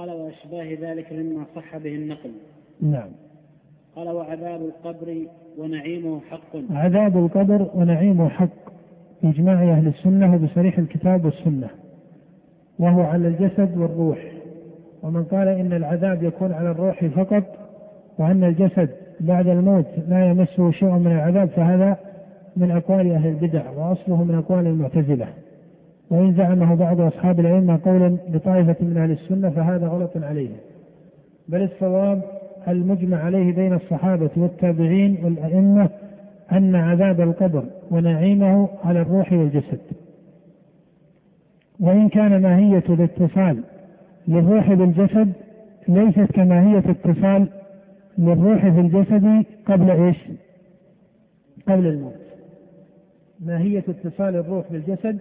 قال وأشباه ذلك مما صح به النقل. نعم. قال وعذاب القبر ونعيمه حق. عذاب القبر ونعيمه حق. بإجماع أهل السنة وبصريح الكتاب والسنة. وهو على الجسد والروح. ومن قال إن العذاب يكون على الروح فقط وأن الجسد بعد الموت لا يمسه شيء من العذاب فهذا من أقوال أهل البدع وأصله من أقوال المعتزلة. وإن زعمه بعض أصحاب العلم قولا لطائفة من أهل السنة فهذا غلط عليه بل الصواب المجمع عليه بين الصحابة والتابعين والأئمة أن عذاب القبر ونعيمه على الروح والجسد وإن كان ماهية الاتصال للروح بالجسد ليست كماهية اتصال للروح في الجسد قبل إيش؟ قبل الموت. ماهية اتصال الروح بالجسد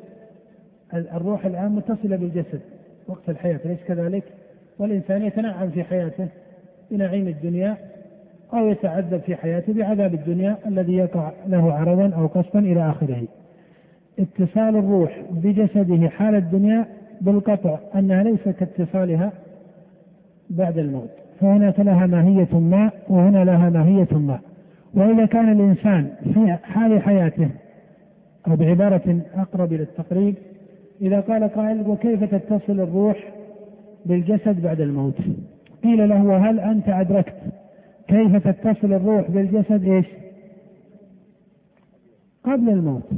الروح الآن متصلة بالجسد وقت الحياة أليس كذلك؟ والإنسان يتنعم في حياته بنعيم الدنيا أو يتعذب في حياته بعذاب الدنيا الذي يقع له عرضا أو قصدا إلى آخره. اتصال الروح بجسده حال الدنيا بالقطع أنها ليس كاتصالها بعد الموت فهناك لها ماهية ما وهنا لها ماهية ما وإذا كان الإنسان في حال حياته أو بعبارة أقرب إلى التقريب إذا قال قائل وكيف تتصل الروح بالجسد بعد الموت؟ قيل له وهل أنت أدركت كيف تتصل الروح بالجسد؟ إيش؟ قبل الموت.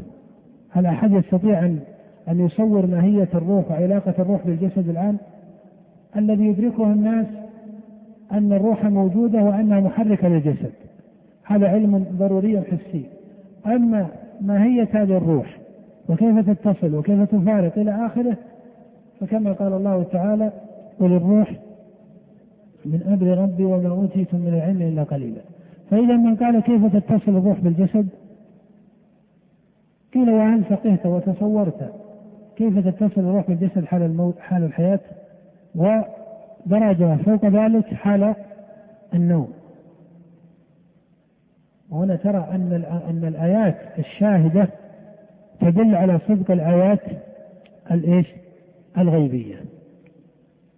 هل أحد يستطيع أن أن يصور ماهية الروح وعلاقة الروح بالجسد الآن؟ الذي يدركه الناس أن الروح موجودة وأنها محركة للجسد. هذا علم ضروري حسي. أما ماهية هذه الروح وكيف تتصل وكيف تفارق إلى آخره؟ فكما قال الله تعالى وللروح من أمر ربي وما أوتيتم من العلم إلا قليلا. فإذا من قال كيف تتصل الروح بالجسد؟ قيل وهل فقهت وتصورت. كيف تتصل الروح بالجسد حال الموت حال الحياة؟ ودرجة فوق ذلك حال النوم. وهنا ترى أن أن الآيات الشاهدة تدل على صدق الآيات الإيش؟ الغيبية.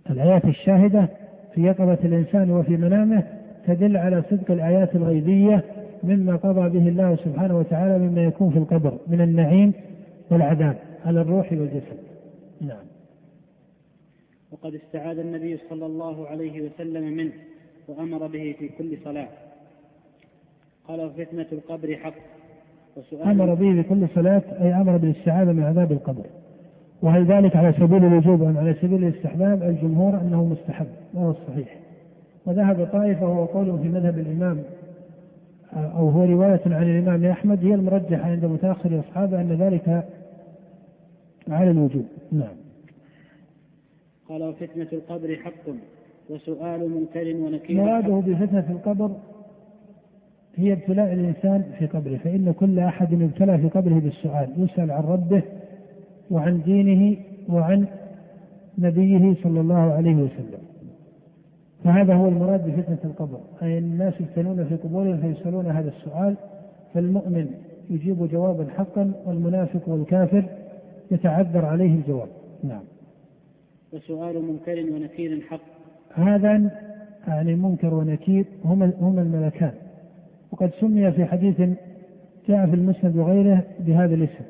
الآيات الشاهدة في يقظة الإنسان وفي منامه تدل على صدق الآيات الغيبية مما قضى به الله سبحانه وتعالى مما يكون في القبر من النعيم والعذاب على الروح والجسد. نعم. وقد استعاذ النبي صلى الله عليه وسلم منه وأمر به في كل صلاة قال فتنة القبر حق أمر به في كل صلاة أي أمر بالاستعاذة من عذاب القبر. وهل ذلك على سبيل الوجوب أم على سبيل الاستحباب؟ الجمهور أنه مستحب وهو الصحيح. وذهب طائفة وهو قول في مذهب الإمام أو هو رواية عن الإمام أحمد هي المرجحة عند متأخر أصحابه أن ذلك على الوجوب. نعم. قال وفتنة القبر حق وسؤال منكر ونكير مراده بفتنة القبر هي ابتلاء الإنسان في قبره فإن كل أحد يبتلى في قبره بالسؤال يسأل عن ربه وعن دينه وعن نبيه صلى الله عليه وسلم. فهذا هو المراد بفتنة القبر أي الناس يبتلون في قبورهم فيسألون هذا السؤال فالمؤمن يجيب جوابا حقا والمنافق والكافر يتعذر عليه الجواب. نعم. وسؤال منكر ونكير حق. هذا يعني منكر ونكير هما هما الملكان. وقد سمي في حديث جاء في المسند وغيره بهذا الاسم.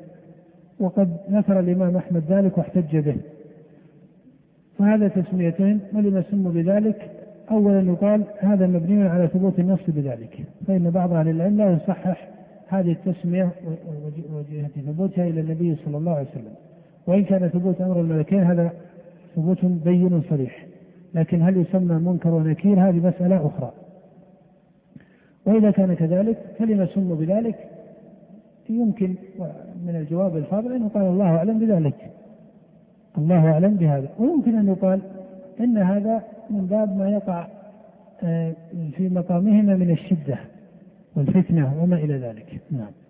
وقد ذكر الإمام أحمد ذلك واحتج به. فهذا تسميتين ولما سموا بذلك؟ اولا يقال هذا مبني على ثبوت النص بذلك. فإن بعض أهل العلم لا يصحح هذه التسمية وجهة ثبوتها إلى النبي صلى الله عليه وسلم. وإن كان ثبوت أمر الملكين هذا ثبوت بين صريح. لكن هل يسمى منكر ونكير؟ هذه مسألة أخرى. وإذا كان كذلك فلما سموا بذلك؟ يمكن من الجواب الفاضل أن يقال الله أعلم بذلك. الله أعلم بهذا. ويمكن أن يقال إن هذا من باب ما يقع آه، في مقامهما من الشدة والفتنة وما إلى ذلك. نعم.